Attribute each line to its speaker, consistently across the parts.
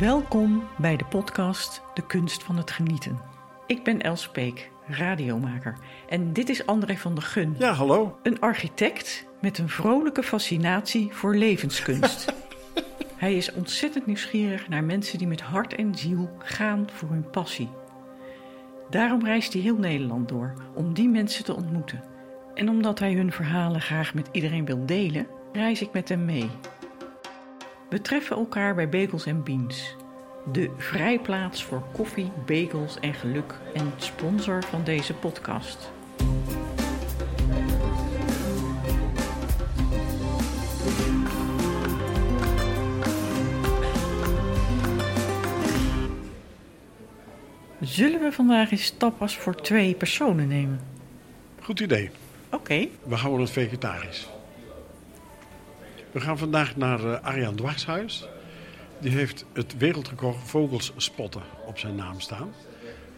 Speaker 1: Welkom bij de podcast De Kunst van het Genieten. Ik ben Els Peek, radiomaker. En dit is André van der Gun.
Speaker 2: Ja, hallo.
Speaker 1: Een architect met een vrolijke fascinatie voor levenskunst. Hij is ontzettend nieuwsgierig naar mensen die met hart en ziel gaan voor hun passie. Daarom reist hij heel Nederland door om die mensen te ontmoeten. En omdat hij hun verhalen graag met iedereen wil delen, reis ik met hem mee. We treffen elkaar bij Bagels Beans, de vrijplaats voor koffie, bagels en geluk en sponsor van deze podcast. Zullen we vandaag eens tapas voor twee personen nemen?
Speaker 2: Goed idee.
Speaker 1: Oké.
Speaker 2: We houden het vegetarisch. We gaan vandaag naar uh, Arjan Dwarshuis. Die heeft het wereldrecord vogels spotten op zijn naam staan.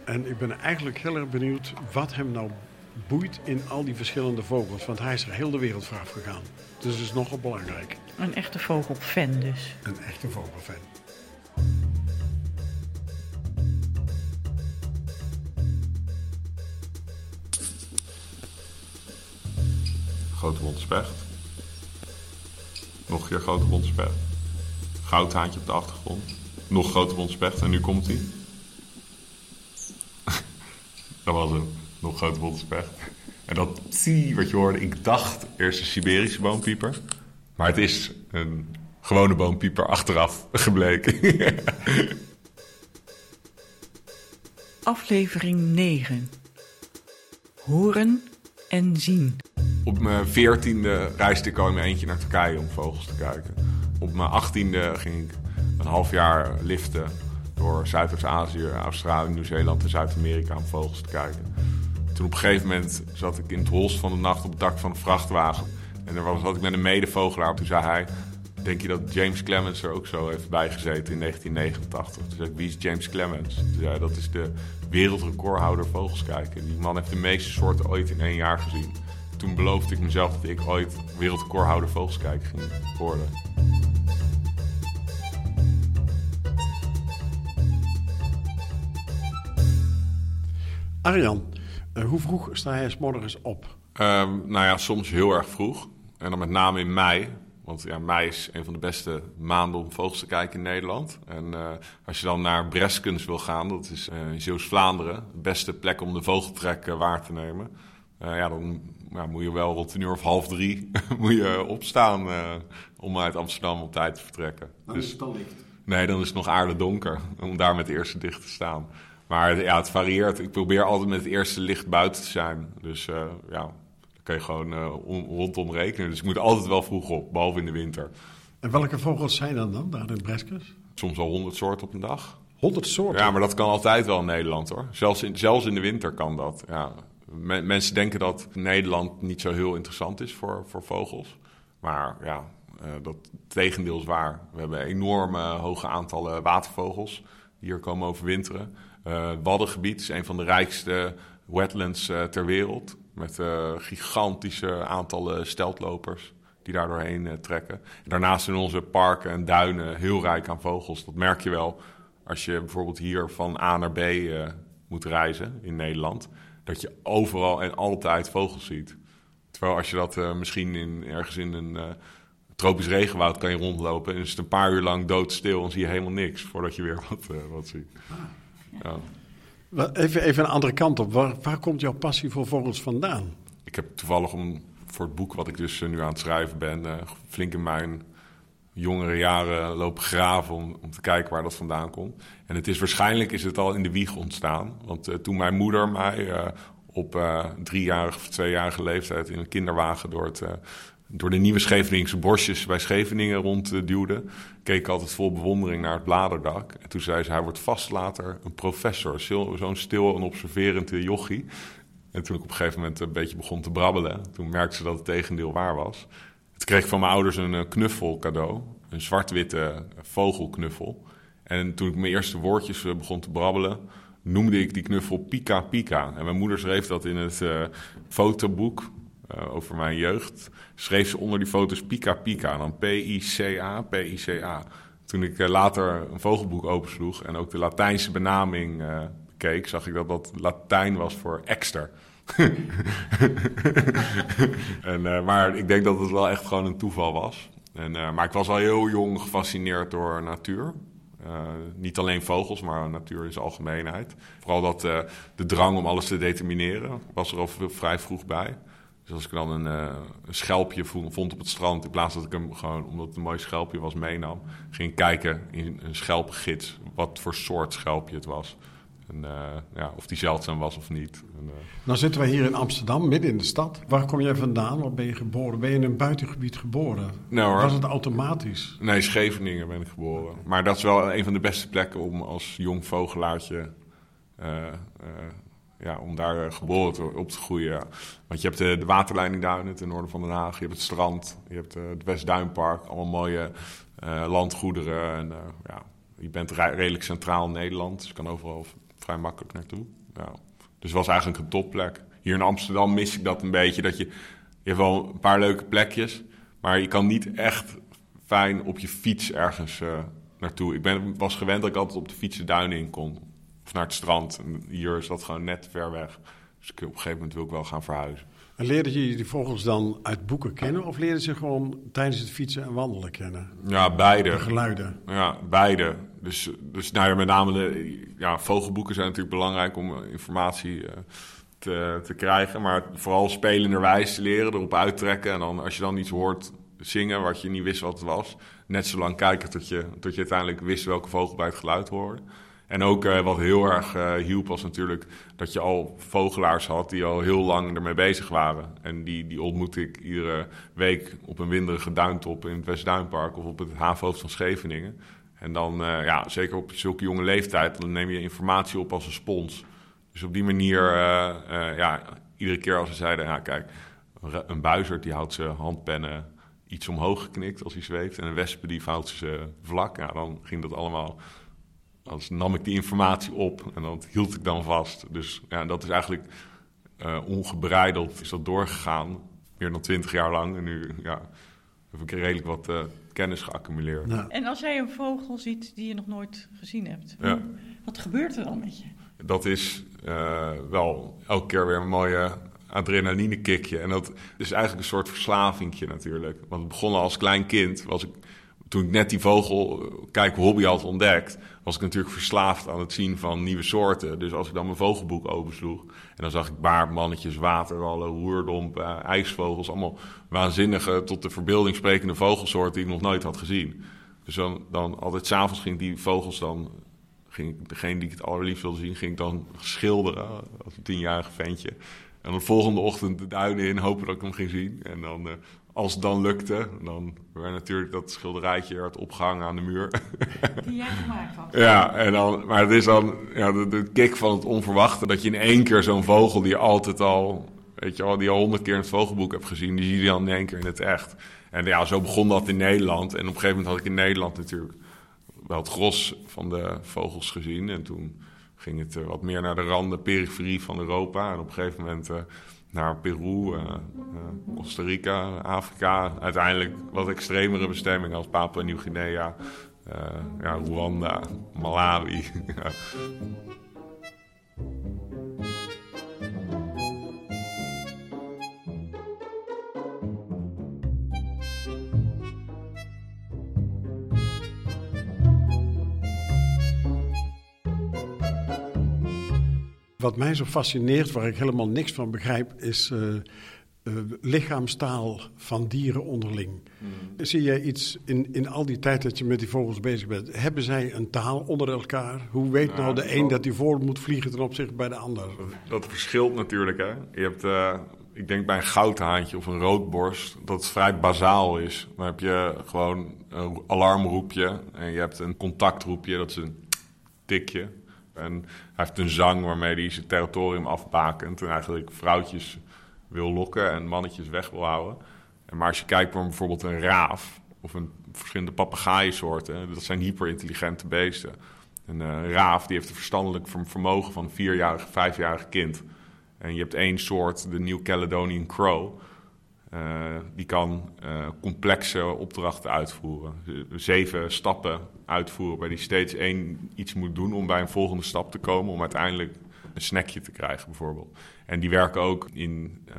Speaker 2: En ik ben eigenlijk heel erg benieuwd wat hem nou boeit in al die verschillende vogels. Want hij is er heel de wereld voor afgegaan. Dus dat is nogal belangrijk.
Speaker 1: Een echte vogelfan dus.
Speaker 2: Een echte vogelfan.
Speaker 3: Grote specht. Nog een keer grote bonte specht. Goudhaantje op de achtergrond. Nog grote bonte specht en nu komt hij. dat was hem. Nog grote bonte. En dat zie wat je hoorde, ik dacht eerst een Siberische boompieper. Maar het is een gewone boompieper achteraf gebleken.
Speaker 1: Aflevering 9. Horen en zien.
Speaker 3: Op mijn veertiende reisde ik al in eentje naar Turkije om vogels te kijken. Op mijn achttiende ging ik een half jaar liften door Zuidoost-Azië, Australië, Nieuw-Zeeland en Zuid-Amerika om vogels te kijken. Toen op een gegeven moment zat ik in het holst van de nacht op het dak van een vrachtwagen. En daar had ik met een medevogelaar. Toen zei hij, denk je dat James Clemens er ook zo heeft bijgezeten in 1989? Toen zei ik, wie is James Clemens? Toen zei hij, dat is de wereldrecordhouder vogels kijken. Die man heeft de meeste soorten ooit in één jaar gezien. Toen beloofde ik mezelf dat ik ooit wereldrecordhouder vogels kijken ging worden.
Speaker 2: Arjan, uh, hoe vroeg sta jij s morgens op?
Speaker 3: Um, nou ja, soms heel erg vroeg. En dan met name in mei. Want ja, mei is een van de beste maanden om vogels te kijken in Nederland. En uh, als je dan naar Breskens wil gaan, dat is uh, in Zeeuws-Vlaanderen, de beste plek om de vogeltrek waar te nemen. ja, dan ja, moet je wel rond een uur of half drie moet je opstaan om uit Amsterdam op tijd te vertrekken.
Speaker 2: Dan dus, is het al licht.
Speaker 3: Nee, dan is het nog aardig donker om daar met de eerste dicht te staan. Maar ja, het varieert. Ik probeer altijd met het eerste licht buiten te zijn. Dus uh, ja, dan kan je gewoon uh, om, rondom rekenen. Dus ik moet altijd wel vroeg op, behalve in de winter.
Speaker 2: En welke vogels zijn dan dan, daar in Breskes?
Speaker 3: Soms al honderd soorten op een dag.
Speaker 2: Honderd soorten?
Speaker 3: Ja, maar dat kan altijd wel in Nederland hoor. Zelfs in, zelfs in de winter kan dat. Ja. Mensen denken dat Nederland niet zo heel interessant is voor, voor vogels. Maar ja, uh, dat tegendeel is waar. We hebben enorme hoge aantallen watervogels die hier komen overwinteren. Uh, Waddengebied is een van de rijkste wetlands ter wereld. Met gigantische aantallen steltlopers die daar doorheen trekken. En daarnaast zijn onze parken en duinen heel rijk aan vogels. Dat merk je wel als je bijvoorbeeld hier van A naar B moet reizen in Nederland. Dat je overal en altijd vogels ziet. Terwijl als je dat misschien in, ergens in een tropisch regenwoud kan je rondlopen... en is het een paar uur lang doodstil en zie je helemaal niks... voordat je weer wat, wat ziet. Ja.
Speaker 2: Even, even een andere kant op. Waar, waar komt jouw passie voor vogels vandaan?
Speaker 3: Ik heb toevallig om, voor het boek wat ik dus nu aan het schrijven ben, flink in mijn jongere jaren lopen graven om, om te kijken waar dat vandaan komt. En het is waarschijnlijk is het al in de wieg ontstaan. Want uh, toen mijn moeder mij uh, op driejarige of tweejarige leeftijd in een kinderwagen door het door de nieuwe Scheveningse bosjes bij Scheveningen rondduwde, keek ik altijd vol bewondering naar het bladerdak. En toen zei ze, hij wordt vast later een professor. Zo'n stil en observerend jochie. En toen ik op een gegeven moment een beetje begon te brabbelen, toen merkte ze dat het tegendeel waar was. Toen kreeg ik van mijn ouders een eh, knuffel cadeau, een zwart-witte vogelknuffel. En toen ik mijn eerste woordjes eh, begon te brabbelen, noemde ik die knuffel Pika Pika. En mijn moeder schreef dat in het fotoboek over mijn jeugd, schreef ze onder die foto's Pika Pika. Dan P-I-C-A, P-I-C-A. toen ik later een vogelboek opensloeg en ook de Latijnse benaming keek, zag ik dat dat Latijn was voor ekster. en, maar ik denk dat het wel echt gewoon een toeval was. En, maar ik was al heel jong gefascineerd door natuur. Uh, niet alleen vogels, maar natuur in zijn algemeenheid. Vooral dat de drang om alles te determineren was er al vrij vroeg bij. Dus als ik dan een, een schelpje vond op het strand, in plaats dat ik hem gewoon, omdat het een mooi schelpje was, meenam, ging kijken in een schelpgids wat voor soort schelpje het was. En, ja, of die zeldzaam was of niet. En,
Speaker 2: nou zitten wij hier in Amsterdam, midden in de stad. Waar kom jij vandaan? Waar ben je geboren? Ben je in een buitengebied geboren?
Speaker 3: Nou,
Speaker 2: Was het automatisch?
Speaker 3: Nee, Scheveningen ben ik geboren. Maar dat is wel een van de beste plekken om als jong vogelaartje... Uh, ja, om daar geboren te, op te groeien. Want je hebt de, de waterleidingduinen ten noorden van Den Haag. Je hebt het strand. Je hebt het Westduinpark. Allemaal mooie landgoederen. En, ja, je bent redelijk centraal in Nederland. Dus je kan overal vrij makkelijk naartoe. Ja. Dus het was eigenlijk een topplek. Hier in Amsterdam mis ik dat een beetje. Dat je, je hebt wel een paar leuke plekjes, maar je kan niet echt fijn op je fiets ergens uh, naartoe. Ik ben, was gewend dat ik altijd op de fiets de duinen in kon. Of naar het strand. En hier is dat gewoon net ver weg. Dus ik, op een gegeven moment wil ik wel gaan verhuizen.
Speaker 2: En leerde je die vogels dan uit boeken kennen? Of leerde ze gewoon tijdens het fietsen en wandelen kennen?
Speaker 3: Ja, beide.
Speaker 2: De geluiden?
Speaker 3: Ja, beide. Dus, dus nou ja, met name de ja, vogelboeken zijn natuurlijk belangrijk om informatie eh, te, te krijgen. Maar vooral spelenderwijs leren, erop uittrekken. En dan als je dan iets hoort zingen wat je niet wist wat het was... net zo lang kijken tot je, tot je uiteindelijk wist welke vogel bij het geluid hoorde. En ook uh, wat heel erg hielp was natuurlijk dat je al vogelaars had die al heel lang ermee bezig waren. En die, die ontmoette ik iedere week op een winderige duintop in het Westduinpark of op het havenhoofd van Scheveningen. En dan, uh, ja, zeker op zulke jonge leeftijd, dan neem je informatie op als een spons. Dus op die manier, ja, iedere keer als ze zeiden, ja kijk, een buizerd die houdt zijn handpennen iets omhoog geknikt als hij zweeft. En een wespen die houdt ze vlak. Ja, dan ging dat allemaal als nam ik die informatie op en dat hield ik dan vast. Dus ja, dat is eigenlijk ongebreideld is dat doorgegaan. Meer dan twintig jaar lang. En nu ja, heb ik redelijk wat uh, kennis geaccumuleerd.
Speaker 1: Ja. En als jij een vogel ziet die je nog nooit gezien hebt, ja. wat gebeurt er dan met je?
Speaker 3: Dat is uh, wel elke keer weer een mooie adrenaline kickje. En dat is eigenlijk een soort verslavingje natuurlijk. Want het begon als klein kind, was ik toen ik net die vogel kijk hobby had ontdekt, was ik natuurlijk verslaafd aan het zien van nieuwe soorten. Dus als ik dan mijn vogelboek opensloeg en dan zag ik baardmannetjes, waterrallen, roerdompen, ijsvogels, allemaal waanzinnige tot de verbeelding sprekende vogelsoorten die ik nog nooit had gezien. Dus dan, dan altijd s'avonds ging die vogels dan, ging degene die ik het allerliefst wilde zien, ging ik dan schilderen als een tienjarig ventje. En de volgende ochtend de duinen in, hopen dat ik hem ging zien. En dan uh, als het dan lukte, dan werd natuurlijk dat schilderijtje werd opgehangen aan de muur.
Speaker 1: Die jij gemaakt had.
Speaker 3: Ja, en dan, maar het is dan ja, de, de kick van het onverwachte. Dat je in één keer zo'n vogel die je altijd al, weet je al, die al honderd keer in het vogelboek hebt gezien, die zie je dan in één keer in het echt. En ja, zo begon dat in Nederland. En op een gegeven moment had ik in Nederland natuurlijk wel het gros van de vogels gezien. En toen ging het wat meer naar de randen, periferie van Europa. En op een gegeven moment... Uh, naar Peru, uh, uh, Costa Rica, Afrika. Uiteindelijk wat extremere bestemmingen als Papua Nieuw-Guinea, uh, ja, Rwanda, Malawi.
Speaker 2: Wat mij zo fascineert, waar ik helemaal niks van begrijp, is uh, uh, lichaamstaal van dieren onderling. Mm. Zie jij iets in, in al die tijd dat je met die vogels bezig bent? Hebben zij een taal onder elkaar? Hoe weet nou de een dat hij voor moet vliegen ten opzichte bij de ander?
Speaker 3: Dat, dat verschilt natuurlijk. Hè? Je hebt, uh, ik denk bij een goudhaantje of een roodborst, dat het vrij bazaal is. Dan heb je gewoon een alarmroepje en je hebt een contactroepje, dat is een tikje. En hij heeft een zang waarmee hij zijn territorium afbakent. En eigenlijk vrouwtjes wil lokken en mannetjes weg wil houden. En maar als je kijkt naar bijvoorbeeld een raaf of een verschillende papegaaiensoorten, dat zijn hyperintelligente beesten. Een uh, raaf die heeft een verstandelijk vermogen van een vierjarig, vijfjarig kind. En je hebt één soort, de New Caledonian Crow. Uh, die kan uh, complexe opdrachten uitvoeren. Zeven stappen uitvoeren. Waarbij die steeds één iets moet doen om bij een volgende stap te komen. Om uiteindelijk een snackje te krijgen, bijvoorbeeld. En die werken ook in uh,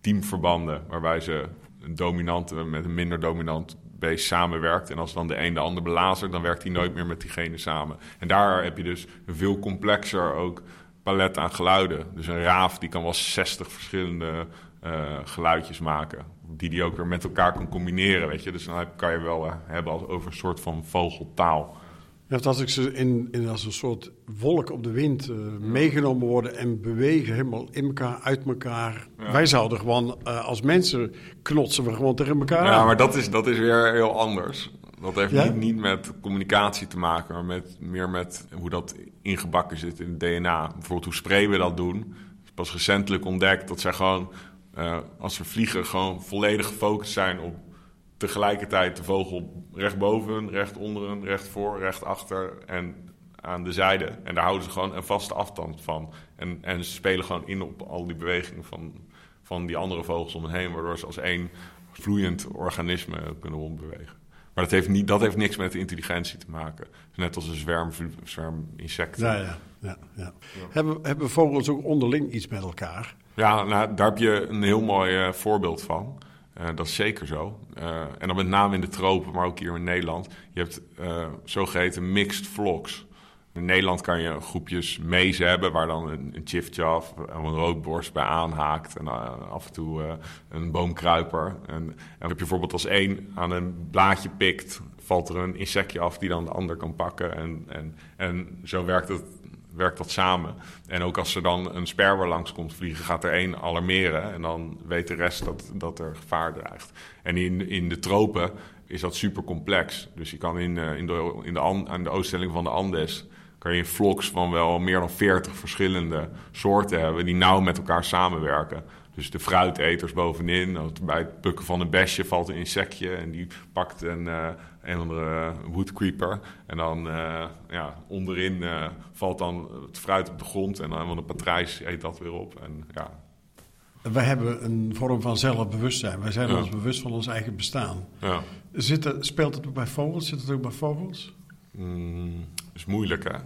Speaker 3: teamverbanden. Waarbij ze een dominante met een minder dominant beest samenwerkt. En als dan de een de ander belazert, dan werkt hij nooit meer met diegene samen. En daar heb je dus een veel complexer ook palet aan geluiden. Dus een raaf die kan wel 60 verschillende uh, geluidjes maken. Die die ook weer met elkaar kan combineren, weet je. Dus dan kan je wel uh, hebben als over een soort van vogeltaal.
Speaker 2: Ja, als ik ze in, in als een soort wolk op de wind uh, meegenomen worden en bewegen helemaal in elkaar, uit elkaar. Ja. Wij zouden gewoon als mensen knotsen we gewoon tegen elkaar.
Speaker 3: Ja, maar dat is, dat is weer heel anders. Dat heeft niet, niet met communicatie te maken, maar met, meer met hoe dat ingebakken zit in het DNA. Bijvoorbeeld hoe spreeuwen dat doen. Pas recentelijk ontdekt dat zij gewoon uh, als we vliegen gewoon volledig gefocust zijn op tegelijkertijd de vogel recht boven, recht onderen, recht voor, recht achter en aan de zijde. En daar houden ze gewoon een vaste afstand van. En, en ze spelen gewoon in op al die bewegingen van, van die andere vogels om hen heen, waardoor ze als één vloeiend organisme kunnen rondbewegen. Maar dat heeft, niet, dat heeft niks met intelligentie te maken. Net als een zwerm, zwerm insecten.
Speaker 2: Ja, ja, ja, ja. Hebben, hebben vogels ook onderling iets met elkaar?
Speaker 3: Ja, nou, daar heb je een heel mooi uh, voorbeeld van. Uh, dat is zeker zo. Uh, en dan met name in de tropen, maar ook hier in Nederland. Je hebt zogeheten mixed flocks. In Nederland kan je groepjes mezen hebben waar dan een, een chifchaf of een roodborst bij aanhaakt. En af en toe een boomkruiper. En, en heb je bijvoorbeeld als één aan een blaadje pikt, valt er een insectje af die dan de ander kan pakken. En, en, en zo werkt het werkt dat samen. En ook als er dan een sperwer langs komt vliegen, gaat er één alarmeren. En dan weet de rest dat, dat er gevaar dreigt. En in, in de tropen is dat super complex. Dus je kan in, in de, in de, aan de ooststelling van de Andes kan je vlogs van wel meer dan 40 verschillende soorten hebben die nauw met elkaar samenwerken. Dus de fruiteters bovenin, bij het pukken van een besje valt een insectje en die pakt een, uh, een andere woodcreeper. En dan uh, ja, onderin uh, valt dan het fruit op de grond en dan een patrijs eet dat weer op. En, ja.
Speaker 2: Wij hebben een vorm van zelfbewustzijn. Wij zijn ja. ons bewust van ons eigen bestaan.
Speaker 3: Ja.
Speaker 2: Zit het, speelt het ook bij vogels? Zit het ook bij vogels?
Speaker 3: Mm, is moeilijk hè.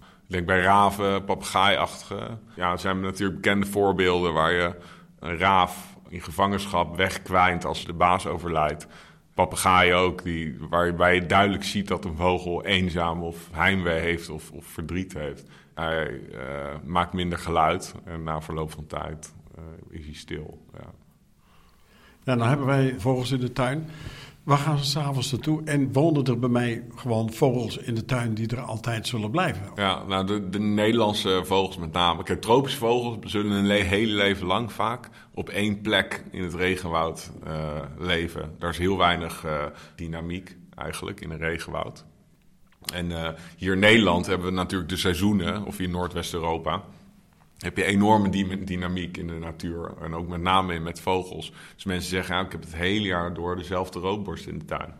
Speaker 3: Ik denk bij raven, papegaaiachtige. Ja, er zijn natuurlijk bekende voorbeelden waar je een raaf in gevangenschap wegkwijnt als de baas overlijdt. Papegaaien ook, die, waarbij je duidelijk ziet dat een vogel eenzaam of heimwee heeft of, of verdriet heeft. Hij uh, maakt minder geluid en na verloop van tijd uh, is hij stil. Ja.
Speaker 2: ja, dan hebben wij vogels in de tuin. Waar gaan ze s'avonds naartoe? En wonen er bij mij gewoon vogels in de tuin die er altijd zullen blijven?
Speaker 3: Ja, nou de, de Nederlandse vogels met name. Kijk, tropische vogels zullen hun le hele leven lang vaak op één plek in het regenwoud uh, leven. Daar is heel weinig uh, dynamiek eigenlijk in een regenwoud. En uh, hier in Nederland hebben we natuurlijk de seizoenen, of in Noordwest-Europa heb je enorme dynamiek in de natuur. En ook met name met vogels. Dus mensen zeggen, ja, ik heb het hele jaar door dezelfde roodborst in de tuin.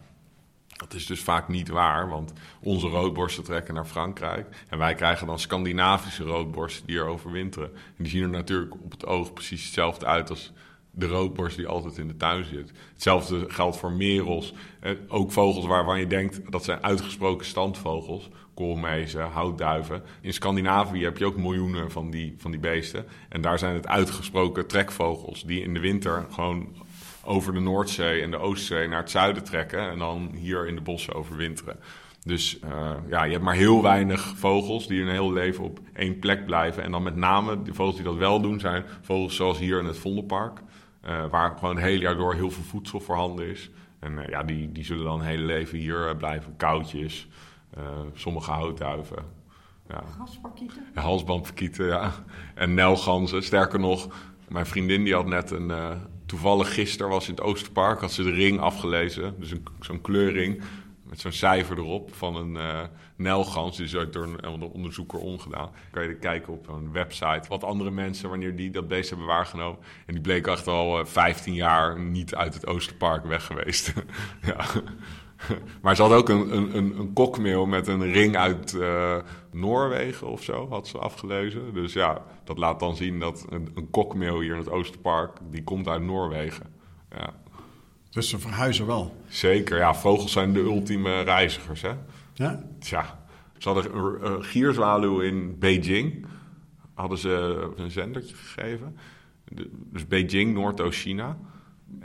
Speaker 3: Dat is dus vaak niet waar, want onze roodborsten trekken naar Frankrijk. En wij krijgen dan Scandinavische roodborsten die er overwinteren. En die zien er natuurlijk op het oog precies hetzelfde uit als de roodborst die altijd in de tuin zit. Hetzelfde geldt voor merels. Eh, ook vogels waarvan je denkt dat zijn uitgesproken standvogels koolmezen, houtduiven. In Scandinavië heb je ook miljoenen van die, van die beesten. En daar zijn het uitgesproken trekvogels die in de winter gewoon over de Noordzee en de Oostzee naar het zuiden trekken en dan hier in de bossen overwinteren. Dus uh, ja, je hebt maar heel weinig vogels die hun hele leven op één plek blijven. En dan met name de vogels die dat wel doen, zijn vogels zoals hier in het Vondelpark. Uh, waar gewoon het hele jaar door heel veel voedsel voorhanden is. En uh, ja, die, die zullen dan het hele leven hier blijven. Koudjes, uh, sommige houtduiven.
Speaker 1: Ja. Gasparkieten?
Speaker 3: Ja, ja. En nelganzen. Sterker nog, mijn vriendin die had net een... Toevallig gisteren was in het Oosterpark, had ze de ring afgelezen. Dus zo'n kleurring met zo'n cijfer erop van een uh, nelgans. Die is door een, een, onderzoeker omgedaan. kan je kijken op een website wat andere mensen, wanneer die dat beest hebben waargenomen. En die bleek echt al uh, 15 jaar niet uit het Oosterpark weg geweest. ja. maar ze had ook een, een, een, kokmeel met een ring uit Noorwegen of zo, had ze afgelezen. Dus ja, dat laat dan zien dat een, een kokmeel hier in het Oosterpark, die komt uit Noorwegen. Ja.
Speaker 2: Dus ze verhuizen wel?
Speaker 3: Zeker, ja. Vogels zijn de ultieme reizigers, hè.
Speaker 2: Ja?
Speaker 3: Tja, ze hadden een, gierzwaluw in Beijing. Hadden ze een zendertje gegeven. Dus Beijing, Noordoost-China.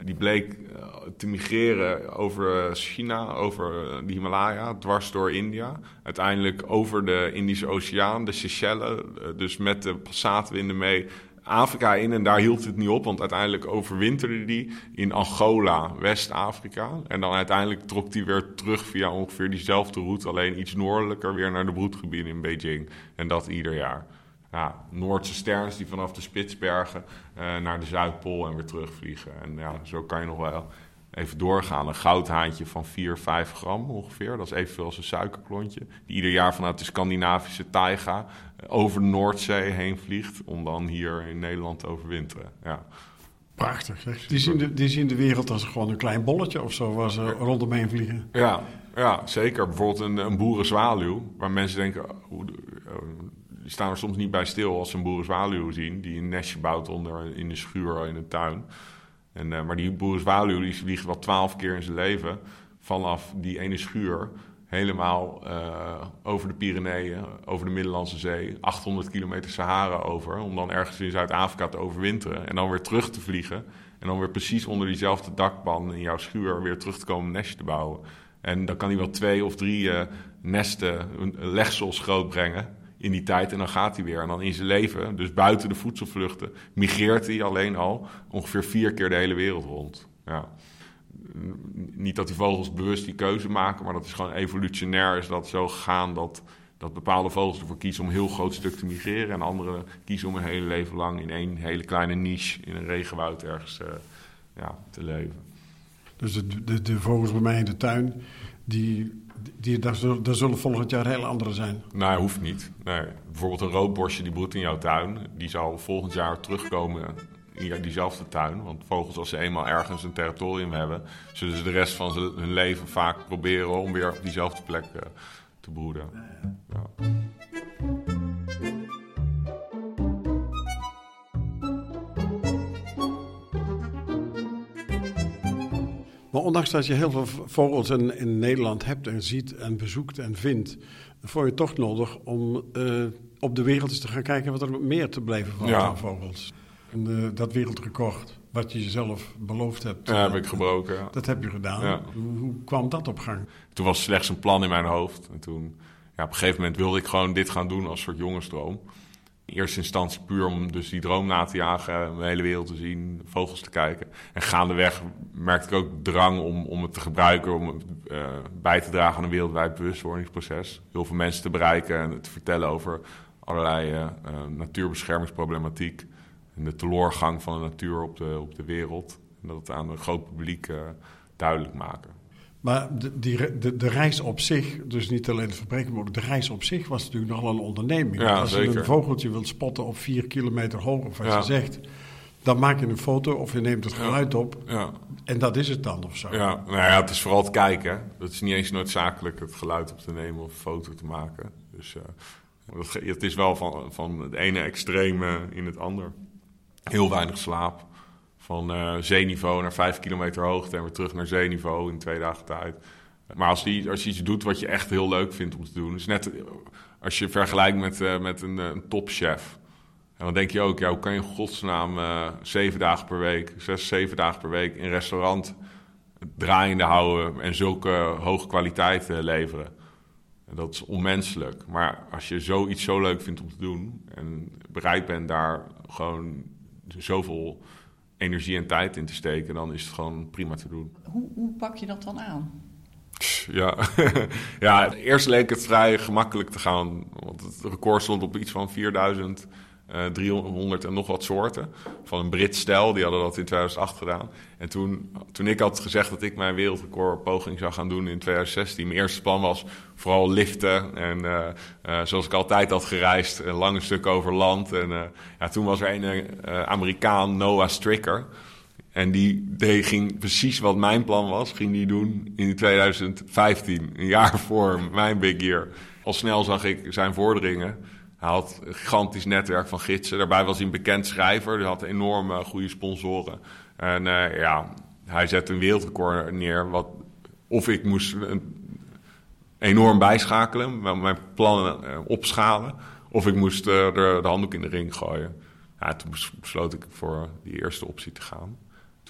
Speaker 3: Die bleek eh, te migreren over China, over de Himalaya, dwars door India. Uiteindelijk over de Indische Oceaan, de Seychelles. eh, Dus met de passaatwinden mee Afrika in. En daar hield het niet op, want uiteindelijk overwinterde die in Angola, West-Afrika. En dan uiteindelijk trok die weer terug via ongeveer diezelfde route, alleen iets noordelijker weer naar de broedgebieden in Beijing. En dat ieder jaar. Ja, Noordse sterns die vanaf de Spitsbergen eh, naar de Zuidpool en weer terugvliegen. En ja, zo kan je nog wel even doorgaan. Een goudhaantje van 4, 5 gram ongeveer. Dat is evenveel als een suikerklontje. Die ieder jaar vanuit de Scandinavische taiga eh, over de Noordzee heen vliegt. Om dan hier in Nederland te overwinteren. Ja.
Speaker 2: Prachtig zeg. Die zien, de, die zien de wereld als gewoon een klein bolletje of zo, waar ze rondomheen vliegen.
Speaker 3: Ja, ja, zeker. Bijvoorbeeld een, een boerenzwaluw, waar mensen denken, hoe, eh, die staan er soms niet bij stil als ze een boerenzwaluw zien, die een nestje bouwt onder in de schuur in een tuin. En, eh, maar die boerenzwaluw die vliegt wel twaalf keer in zijn leven vanaf die ene schuur helemaal eh, over de Pyreneeën, over de Middellandse Zee, 800 kilometer Sahara over, om dan ergens in Zuid-Afrika te overwinteren en dan weer terug te vliegen. En dan weer precies onder diezelfde dakpan in jouw schuur weer terug te komen een nestje te bouwen. En dan kan hij wel twee of drie eh, nesten, legsels groot brengen in die tijd. En dan gaat hij weer. En dan in zijn leven, dus buiten de voedselvluchten, migreert hij alleen al ongeveer vier keer de hele wereld rond. Ja. Niet dat die vogels bewust die keuze maken, maar dat is gewoon evolutionair is dat zo gegaan dat, dat bepaalde vogels ervoor kiezen om heel groot stuk te migreren. En andere kiezen om een hele leven lang in één hele kleine niche in een regenwoud ergens eh, ja, te leven.
Speaker 2: Dus de, de, de vogels bij mij in de tuin, die, die, daar, zullen, daar zullen volgend jaar heel andere zijn.
Speaker 3: Nee, hoeft niet. Nee. Bijvoorbeeld een roodborstje die broedt in jouw tuin. Die zal volgend jaar terugkomen in diezelfde tuin. Want vogels, als ze eenmaal ergens een territorium hebben... zullen ze de rest van hun leven vaak proberen om weer op diezelfde plek eh, te broeden. Ja.
Speaker 2: Maar ondanks dat je heel veel vogels in, in Nederland hebt en ziet en bezoekt en vindt, vond je het toch nodig om eh, op de wereld eens te gaan kijken wat er meer te blijven van
Speaker 3: Ja.
Speaker 2: aan vogels. En eh, dat wereldrecord, wat je jezelf beloofd hebt,
Speaker 3: Ja, heb
Speaker 2: eh,
Speaker 3: ik gebroken. ja.
Speaker 2: dat heb je gedaan.
Speaker 3: Ja.
Speaker 2: Hoe, hoe kwam dat op gang?
Speaker 3: Toen was slechts een plan in mijn hoofd. En toen, ja, op een gegeven moment wilde ik gewoon dit gaan doen als soort jongensdroom. In eerste instantie puur om dus die droom na te jagen, de hele wereld te zien, vogels te kijken. En gaandeweg merkte ik ook drang om, om het te gebruiken, om eh, bij te dragen aan een wereldwijd bewustwordingsproces. Heel veel mensen te bereiken en te vertellen over allerlei eh, eh, natuurbeschermingsproblematiek. En de teloorgang van de natuur op de, op de wereld. En dat het aan een groot publiek eh, duidelijk maken.
Speaker 2: Maar de, die, de, de reis op zich, dus niet alleen het verbreken, maar ook de reis op zich was natuurlijk nogal een onderneming.
Speaker 3: Ja,
Speaker 2: Als je een vogeltje wilt spotten op vier kilometer hoog, of wat
Speaker 3: Ja.
Speaker 2: je zegt, dan maak je een foto of je neemt het geluid op
Speaker 3: Ja.
Speaker 2: en dat is het dan of zo.
Speaker 3: Ja, nou ja, het is vooral het kijken. Het is niet eens noodzakelijk het geluid op te nemen of een foto te maken. Dus eh, dat het is wel van, van het ene extreme in het ander. Heel weinig slaap. Van eh, zeeniveau naar vijf kilometer hoogte en weer terug naar zeeniveau in twee dagen tijd. Maar als, die, als je iets doet wat je echt heel leuk vindt om te doen. is net als je vergelijkt met, eh, met een, eh, een topchef. En dan denk je ook, ja, hoe kan je in godsnaam zeven dagen per week, zes, zeven dagen per week in restaurant draaiende houden en zulke hoge kwaliteit leveren. En dat is onmenselijk. Maar als je zoiets zo leuk vindt om te doen en bereid bent daar gewoon zoveel energie en tijd in te steken, dan is het gewoon prima te doen.
Speaker 1: Hoe, hoe pak je dat dan aan?
Speaker 3: Ja. ja, eerst leek het vrij gemakkelijk te gaan. Want het record stond op iets van 4000. Eh 300 en nog wat soorten. Van een Brits stel, die hadden dat in 2008 gedaan. En toen, toen ik had gezegd dat ik mijn wereldrecordpoging zou gaan doen in 2016. Mijn eerste plan was vooral liften. En eh, eh, zoals ik altijd had gereisd, een lange stuk over land. En eh, ja, toen was er een eh, Amerikaan, Noah Stricker. En die deed, ging precies wat mijn plan was, ging die doen in 2015. Een jaar voor mijn big year. Al snel zag ik zijn vorderingen. Hij had een gigantisch netwerk van gidsen. Daarbij was hij een bekend schrijver. Hij had enorm eh, goede sponsoren. En eh, ja, hij zette een wereldrecord neer. Wat, of ik moest een enorm bijschakelen, mijn plannen opschalen. Of ik moest de handdoek in de ring gooien. Ja, toen besloot ik voor die eerste optie te gaan.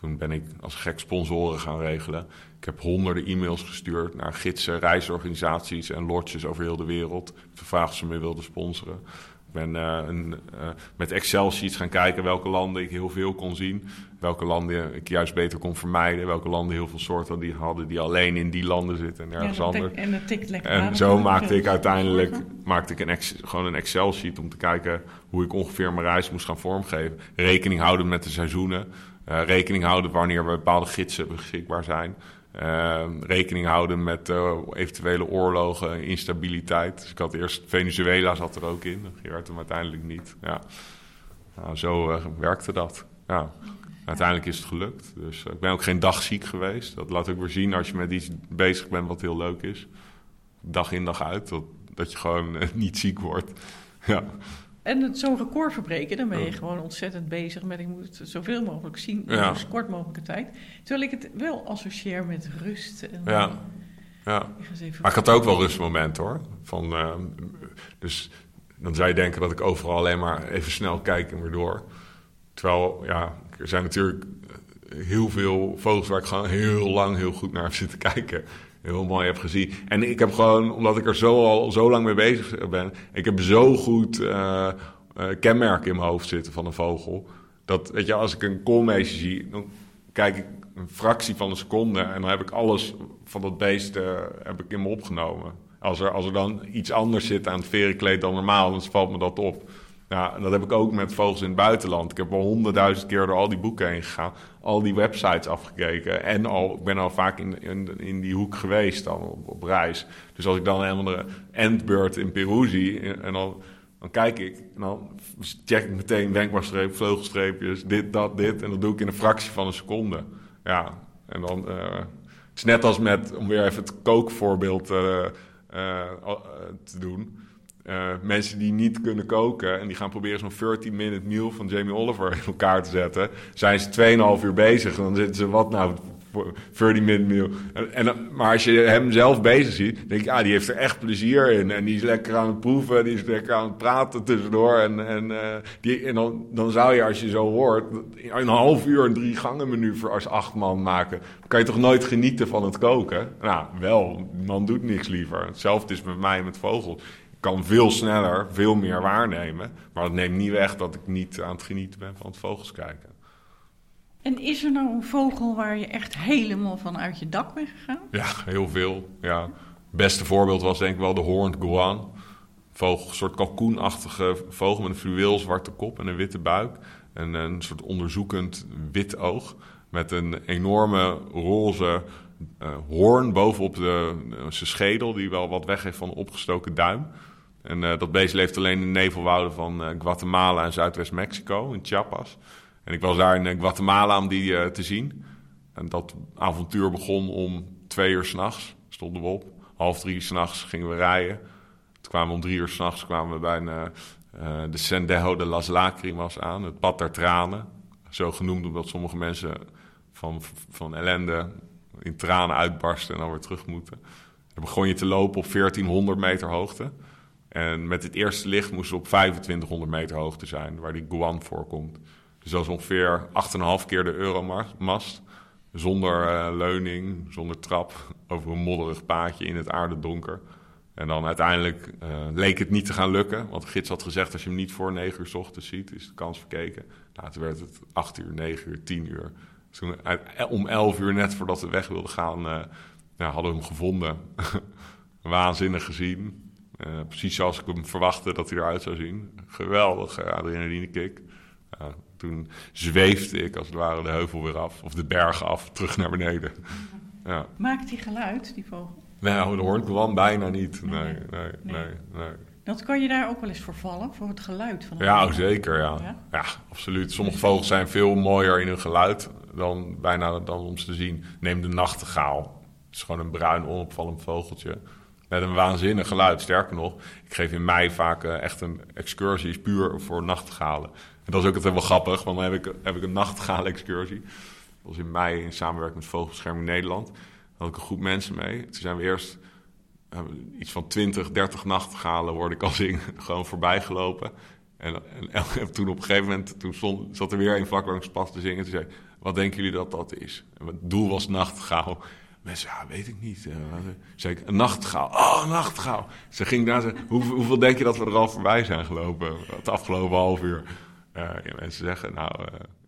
Speaker 3: Toen ben ik als gek sponsoren gaan regelen. Ik heb honderden e-mails gestuurd naar gidsen, reisorganisaties en lodges over heel de wereld. Gevraagd of ze me wilden sponsoren. Ik ben uh, een, uh, met Excel-sheets gaan kijken welke landen ik heel veel kon zien. Welke landen ik juist beter kon vermijden. Welke landen heel veel soorten die hadden die alleen in die landen zitten en ergens
Speaker 1: ja,
Speaker 3: anders.
Speaker 1: En, dat tikt lekker
Speaker 3: en zo maakte ik uiteindelijk maakte ik een gewoon een Excel-sheet om te kijken hoe ik ongeveer mijn reis moest gaan vormgeven. Rekening houden met de seizoenen. Uh, rekening houden wanneer we bepaalde gidsen beschikbaar zijn. Uh, rekening houden met uh, eventuele oorlogen, instabiliteit. Dus ik had eerst Venezuela zat er ook in. Dat werd hem uiteindelijk niet. Ja. Nou, zo uh, werkte dat. Ja. Uiteindelijk is het gelukt. Dus ik ben ook geen dag ziek geweest. Dat laat ook weer zien als je met iets bezig bent wat heel leuk is. Dag in dag uit. Dat, dat je gewoon niet ziek wordt. Ja.
Speaker 1: En zo'n record verbreken, dan ben je gewoon ontzettend bezig met... ik moet het zoveel mogelijk zien in
Speaker 3: Ja.
Speaker 1: zo kort mogelijke tijd. Terwijl ik het wel associeer met rust. En,
Speaker 3: Ja. Ja.
Speaker 1: Ik.
Speaker 3: Maar ik had ook wel rustmomenten hoor. Van, eh, dus dan zou je denken dat ik overal alleen maar even snel kijk en weer door. Terwijl, ja, er zijn natuurlijk heel veel vogels waar ik gewoon heel lang heel goed naar heb zitten kijken. Heel mooi heb gezien. En ik heb gewoon, omdat ik er zo al zo lang mee bezig ben, ik heb zo goed eh, eh, kenmerken in mijn hoofd zitten van een vogel. Dat, weet je, als ik een koolmeesje zie, dan kijk ik een fractie van een seconde en dan heb ik alles van dat beest eh, heb ik in me opgenomen. Als er, als er dan iets anders zit aan het verenkleed dan normaal, dan valt me dat op. Ja, en dat heb ik ook met vogels in het buitenland. Ik heb al honderdduizend keer door al die boeken heen gegaan, al die websites afgekeken. En al, ik ben al vaak in, in, die hoek geweest dan op, reis. Dus als ik dan een andere endbird in Peru zie, en dan, dan kijk ik en dan check ik meteen wenkbrauwstreep, vleugelstreepjes, dit, dat, dit. En dat doe ik in een fractie van een seconde. Ja, en dan... Uh, het is net als met, om weer even het kookvoorbeeld uh, uh, te doen. Uh, mensen die niet kunnen koken en die gaan proberen zo'n 30-minute meal van Jamie Oliver in elkaar te zetten, zijn ze 2,5 uur bezig. En dan zitten ze, wat nou, 30-minute meal. En, en, maar als je hem zelf bezig ziet, denk je, ah, die heeft er echt plezier in. En die is lekker aan het proeven, die is lekker aan het praten tussendoor. En, en, uh, die, en dan, dan zou je, als je zo hoort, een half uur een drie gangen menu voor als acht man maken. Dan kan je toch nooit genieten van het koken? Nou, wel, man doet niks liever. Hetzelfde is met mij met vogels kan veel sneller, veel meer waarnemen. Maar dat neemt niet weg dat ik niet aan het genieten ben van het vogels kijken.
Speaker 1: En is er nou een vogel waar je echt helemaal van uit je dak bent gegaan?
Speaker 3: Ja, heel veel. Ja. Het beste voorbeeld was denk ik wel de horned guan. Vogel, een soort kalkoenachtige vogel met een fluweel zwarte kop en een witte buik. En een soort onderzoekend wit oog. Met een enorme roze uh, hoorn bovenop de, uh, zijn schedel, die wel wat weggeeft van een opgestoken duim. En uh, dat beest leeft alleen in de nevelwouden van Guatemala en Zuidwest-Mexico, in Chiapas. En ik was daar in Guatemala om die te zien. En dat avontuur begon om twee uur s'nachts, stonden we op. Half drie s'nachts gingen we rijden. Toen kwamen we om drie uur s'nachts bij een, de Sendejo de las Lacrimas aan, het pad der tranen. Zo genoemd omdat sommige mensen van, van ellende in tranen uitbarsten en dan weer terug moeten. Dan begon je te lopen op 1400 meter hoogte. En met het eerste licht moesten we op 2500 meter hoogte zijn, waar die Guan voorkomt. Dus dat is ongeveer 8,5 keer de Euromast. Zonder uh, leuning, zonder trap, over een modderig paadje in het aardedonker. En dan uiteindelijk uh, leek het niet te gaan lukken. Want de gids had gezegd, als je hem niet voor 9 uur s ochtends ziet, is de kans verkeken. Toen werd het 8 uur, 9 uur, 10 uur. Toen, om 11 uur, net voordat we weg wilden gaan, hadden we hem gevonden. Waanzinnig gezien. Uh, precies zoals ik hem verwachtte dat hij eruit zou zien. Geweldig uh, adrenaline kick. toen zweefde ik als het ware de heuvel weer af, of de bergen af, terug naar beneden. Ja.
Speaker 1: Maakt hij geluid, die vogel?
Speaker 3: Nou, de hoorn kwam bijna niet. Nee, nee, nee, nee. nee.
Speaker 1: Dat kan je daar ook wel eens voor vallen, voor het geluid van
Speaker 3: Ja, zeker, ja. ja. ja. absoluut. Sommige vogels zijn veel mooier in hun geluid dan bijna dan om ze te zien. Neem de nachtegaal. Het is gewoon een bruin, onopvallend vogeltje. Met een waanzinnig geluid. Sterker nog, ik geef in mei vaak uh, echt een excursie puur voor nachtegalen. En dat is ook altijd wel grappig, want dan heb ik, heb ik een nachtegaal-excursie. Dat was in mei in samenwerking met Vogelbescherming Nederland. Daar had ik een groep mensen mee. Toen zijn we eerst eh, iets van 20, 30 nachtegalen word ik als in gewoon voorbij gelopen. En, en, en, toen op een gegeven moment toen stond, zat er weer een vlak langs pas te zingen. Toen zei wat denken jullie dat dat is? En het doel was nachtegaal. Ja, weet ik niet. Uh, zei ik, een nachtegaal. Oh, een nachtegaal. Ze ging daar Hoe, hoeveel denk je dat we er al voorbij zijn gelopen? Het afgelopen half uur. Uh, ja, mensen zeggen, nou,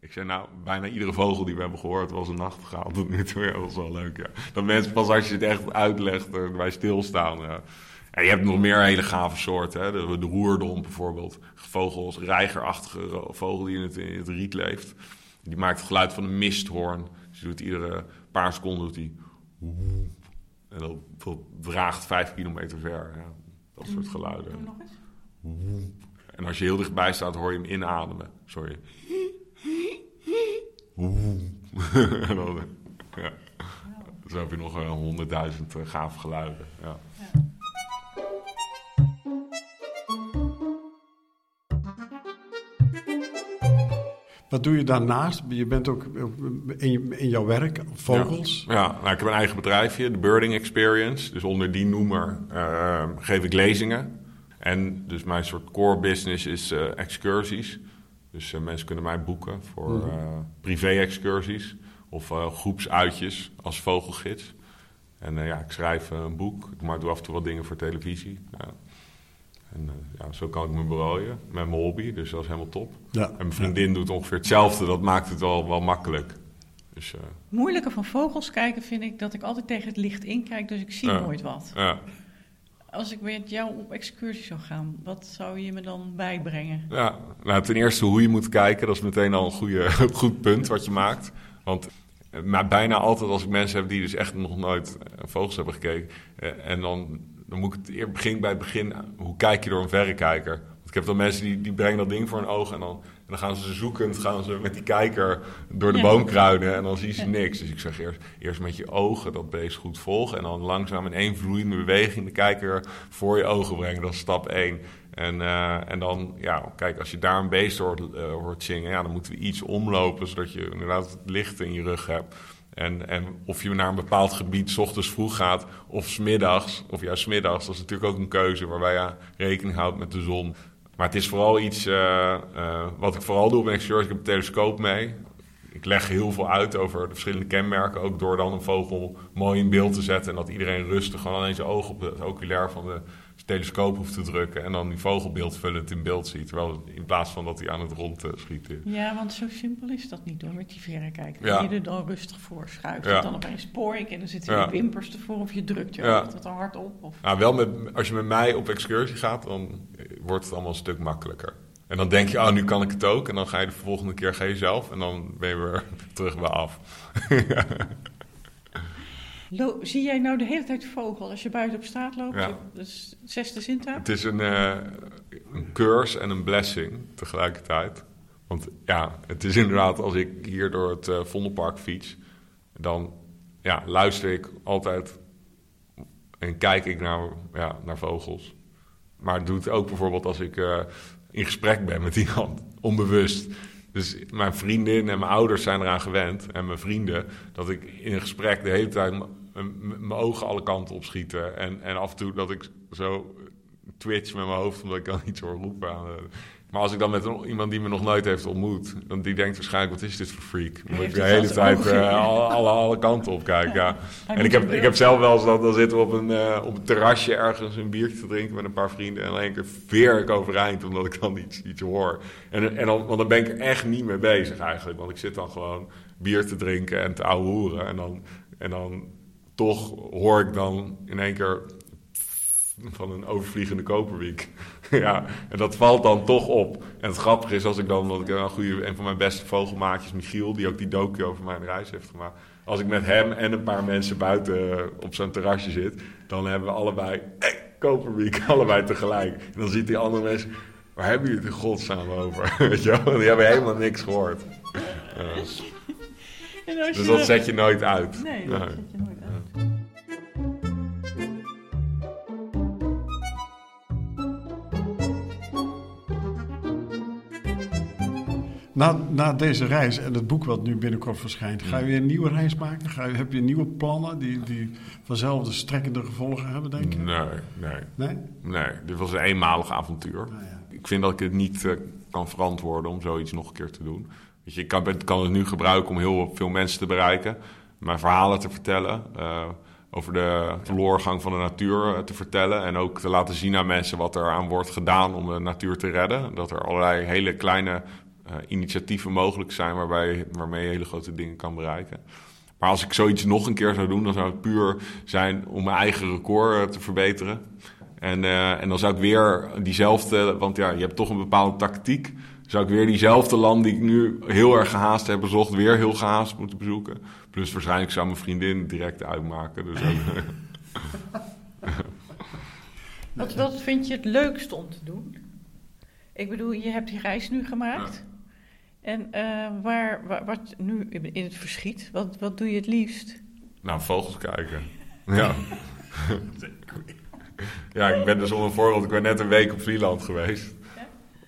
Speaker 3: ik zei, nou, bijna iedere vogel die we hebben gehoord was een nachtegaal. Tot nu toe, dat was wel leuk, ja. Dat mensen pas als je het echt uitlegt, erbij stilstaan. En je hebt nog meer hele gave soorten. Hè? De, de roerdom bijvoorbeeld. Vogels, reigerachtige vogel die in het, in het riet leeft. Die maakt het geluid van een misthoorn. Dus doet iedere paar seconden doet hij... En dat draagt vijf kilometer ver. Ja, dat soort geluiden. Doe nog eens. En als je heel dichtbij staat, hoor je hem inademen. Sorry. en dan, ja. Zo heb je nog honderdduizend uh, gaaf geluiden. Ja. ja.
Speaker 2: Wat doe je daarnaast? Je bent ook in, in jouw werk, vogels.
Speaker 3: Ja, ja nou, ik heb een eigen bedrijfje, de Birding Experience. Dus onder die noemer uh, geef ik lezingen. En dus mijn soort core business is uh, excursies. Dus uh, mensen kunnen mij boeken voor mm privé-excursies of groepsuitjes als vogelgids. En ja, ik schrijf een boek, ik doe af en toe wat dingen voor televisie. Ja. En uh, ja, zo kan ik me berooien met mijn hobby, dus dat is helemaal top. Ja. En mijn vriendin doet ongeveer hetzelfde, dat maakt het wel, wel makkelijk. Dus, uh,
Speaker 1: Moeilijke van vogels kijken vind ik dat ik altijd tegen het licht inkijk, dus ik zie nooit wat. Ja. Als ik met jou op excursie zou gaan, wat zou je me dan bijbrengen?
Speaker 3: Ja, nou, ten eerste hoe je moet kijken, dat is meteen al een goede, goed punt wat je maakt. Want eh, maar bijna altijd als ik mensen heb die dus echt nog nooit vogels hebben gekeken... en dan dan moet ik het begin bij het begin. Hoe kijk je door een verrekijker? Want ik heb dan mensen die, die brengen dat ding voor hun ogen en dan, en dan gaan ze zoekend, gaan ze met die kijker door de ja. boomkruiden en dan zien ze niks. Dus ik zeg eerst, eerst met je ogen dat beest goed volgen en dan langzaam in één vloeiende beweging de kijker voor je ogen brengen. Dat is stap 1. En, uh, en dan, ja, kijk, als je daar een beest hoort, uh, hoort zingen, ja, dan moeten we iets omlopen, zodat je inderdaad het licht in je rug hebt. En, en of je naar een bepaald gebied s ochtends vroeg gaat of smiddags, of juist smiddags, dat is natuurlijk ook een keuze waarbij je rekening houdt met de zon. Maar het is vooral iets uh, uh, wat ik vooral doe op een excursie. Ik heb een telescoop mee. Ik leg heel veel uit over de verschillende kenmerken. Ook door dan een vogel mooi in beeld te zetten. En dat iedereen rustig gewoon alleen zijn oog op het oculair van de telescoop hoeft te drukken en dan die vogelbeeldvullend in beeld ziet. Terwijl in plaats van dat hij aan het rond uh, schiet.
Speaker 1: Ja, want zo simpel is dat niet door met die verrekijker. Ja. Je er dan rustig voor schuift. Ja. Dan opeens spoor ik en dan zitten ja. wimpers ervoor of je drukt je ja. dat hard op. Of...
Speaker 3: Nou, wel met, als je met mij op excursie gaat, dan wordt het allemaal een stuk makkelijker. En dan denk je, oh, nu kan ik het ook. En dan ga je de volgende keer ga je zelf en dan ben je weer terug bij af.
Speaker 1: zie jij nou de hele tijd vogel als je buiten op straat loopt? Ja. Dus zesde zintuig?
Speaker 3: Het is een, uh, een curse en een blessing tegelijkertijd. Want ja, het is inderdaad als ik hier door het uh, Vondelpark fiets, dan ja, luister ik altijd en kijk ik naar, ja, naar vogels. Maar het doet ook bijvoorbeeld als ik uh, in gesprek ben met iemand, onbewust. Dus mijn vriendin en mijn ouders zijn eraan gewend, en mijn vrienden, dat ik in een gesprek de hele tijd mijn ogen alle kanten op schieten. En, en af en toe dat ik zo twitch met mijn hoofd omdat ik dan iets hoor roepen. Aan, maar als ik dan met iemand die me nog nooit heeft ontmoet, dan die denkt waarschijnlijk: wat is dit voor freak? Dan moet ik de hele tijd uh, alle, alle, kanten op kijken. Ja. En ik heb, ik heb zelf wel eens dat dan zitten we op een, uh, op een terrasje ergens een biertje te drinken met een paar vrienden. En dan één keer veer ik overeind omdat ik dan iets, iets hoor. En, en dan, want dan ben ik er echt niet mee bezig eigenlijk. Want ik zit dan gewoon bier te drinken en te ouwehoeren. En dan, en dan toch hoor ik dan in één keer van een overvliegende koperwiek. ja, en dat valt dan toch op. En het grappige is, als ik dan, want ik een goede, een van mijn beste vogelmaatjes, Michiel, die ook die docu over mijn reis heeft gemaakt. Als ik met hem en een paar mensen buiten op zo'n terrasje zit, dan hebben we allebei, hey, koperwiek, allebei tegelijk. En dan ziet die andere mensen, waar hebben jullie het in godsnaam over? Weet je wel? Die hebben helemaal niks gehoord. dus dat zet je nooit uit.
Speaker 1: Nee, dat zet je nooit uit.
Speaker 2: Na, na deze reis en het boek wat nu binnenkort verschijnt, ga je weer een nieuwe reis maken? Ga je, heb je nieuwe plannen die, die vanzelf de strekkende gevolgen hebben, denk je?
Speaker 3: Nee, nee.
Speaker 2: Nee?
Speaker 3: Nee, dit was een eenmalig avontuur.
Speaker 2: Nou ja.
Speaker 3: Ik vind dat ik het niet eh, kan verantwoorden om zoiets nog een keer te doen. Weet je, ik kan, het- kan het nu gebruiken om heel veel mensen te bereiken. Mijn verhalen te vertellen. eh, over de verloorgang van de natuur eh, te vertellen. En ook te laten zien aan mensen wat er aan wordt gedaan om de natuur te redden. Dat er allerlei hele kleine initiatieven mogelijk zijn waarbij, waarmee je hele grote dingen kan bereiken. Maar als ik zoiets nog een keer zou doen, dan zou het puur zijn om mijn eigen record eh, te verbeteren. En, eh, en dan zou ik weer diezelfde, want ja, je hebt toch een bepaalde tactiek. Zou ik weer diezelfde land die ik nu heel erg gehaast heb bezocht, weer heel gehaast moeten bezoeken. Plus waarschijnlijk zou mijn vriendin direct uitmaken. Dus ook-
Speaker 1: Wat, wat vind je het leukste om te doen? Ik bedoel, je hebt die reis nu gemaakt. En eh, waar, waar, wat nu in het verschiet, wat, wat doe je het liefst?
Speaker 3: Nou, vogels kijken. Ja. ja, ik ben dus om een voorbeeld, ik ben net een week op Vlieland geweest.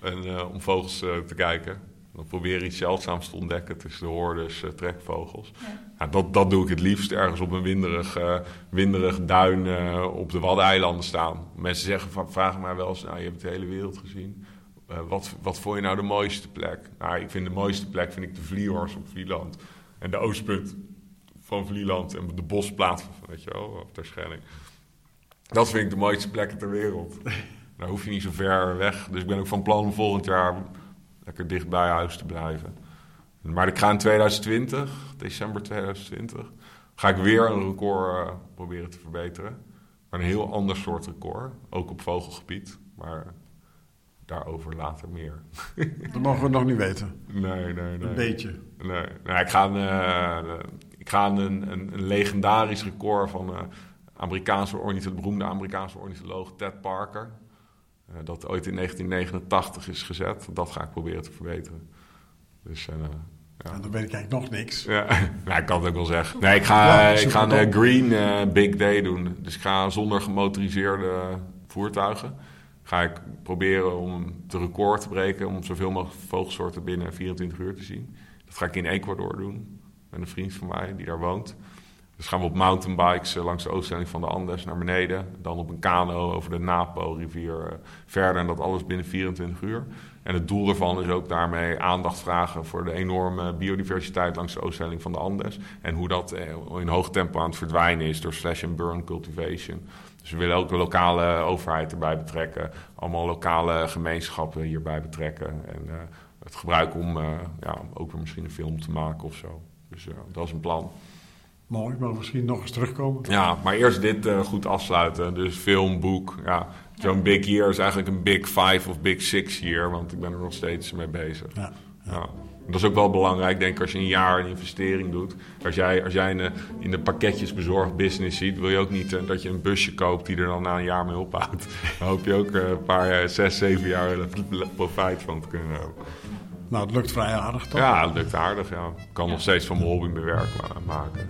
Speaker 3: En, eh, om vogels eh, te kijken. Dan probeer je iets zeldzaams te ontdekken tussen de hordes eh, trekvogels. Ja, dat, dat doe ik het liefst ergens op een winderig, winderig duin op de Waddeneilanden staan. Mensen zeggen, vragen mij wel eens, nou je hebt de hele wereld gezien. Eh, wat, wat vond je nou de mooiste plek? Nou, ik vind de mooiste plek vind ik de Vliehorst op Vlieland. En de oostpunt van Vlieland en de bosplaat, weet je wel, op Terschelling. Dat vind ik de mooiste plekken ter wereld. Daar hoef je niet zo ver weg. Dus ik ben ook van plan om volgend jaar lekker dicht bij huis te blijven. Maar ik ga in 2020, december 2020, ga ik weer een record eh, proberen te verbeteren. Maar een heel ander soort record, ook op vogelgebied. Maar daarover later meer.
Speaker 2: Dat mogen we nog niet weten.
Speaker 3: Nee, nee, nee.
Speaker 2: Een beetje.
Speaker 3: Nee, nee ik ga een, eh, ik ga een, een, een legendarisch record van eh Amerikaanse ornitholoog, de beroemde Amerikaanse ornitholoog Ted Parker. eh, dat ooit in 1989 is gezet. Dat ga ik proberen te verbeteren. Dus
Speaker 2: Ja, dan weet ik eigenlijk nog niks.
Speaker 3: ja, nou, ik kan het ook wel zeggen. Nee, ik ga,
Speaker 2: Ja,
Speaker 3: ik ga een green big day doen. Dus ik ga zonder gemotoriseerde voertuigen. Ga ik proberen om te record te breken. Om zoveel mogelijk vogelsoorten binnen 24 uur te zien. Dat ga ik in Ecuador doen. Met een vriend van mij die daar woont. Dus gaan we op mountainbikes eh, langs de ooststelling van de Andes naar beneden. Dan op een kano over de Napo-rivier eh, verder. En dat alles binnen 24 uur. En het doel daarvan is ook daarmee aandacht vragen voor de enorme biodiversiteit langs de oosthelling van de Andes. En hoe dat eh, in hoog tempo aan het verdwijnen is door slash and burn cultivation. Dus we willen ook de lokale overheid erbij betrekken. Allemaal lokale gemeenschappen hierbij betrekken. En eh, het gebruiken om eh, ja, ook weer misschien een film te maken of zo. Dus eh, dat is een plan.
Speaker 2: Mooi, maar misschien nog eens terugkomen.
Speaker 3: Ja, maar eerst dit eh, goed afsluiten. Dus film, boek. Ja, zo'n big year is eigenlijk een big five of big six year. Want ik ben er nog steeds mee bezig.
Speaker 2: Ja.
Speaker 3: Ja. Dat is ook wel belangrijk, denk ik, als je een jaar een investering doet. Als jij, als jij in, de, in de business ziet, wil je ook niet eh, dat je een busje koopt die er dan na een jaar mee ophoudt. Dan hoop je ook eh, een paar, eh, zes, zeven jaar profijt van te kunnen hebben.
Speaker 2: Nou, het lukt vrij aardig toch?
Speaker 3: Ja, het lukt aardig. Ja. Ik kan nog steeds van mijn hobby mijn werk ma- maken.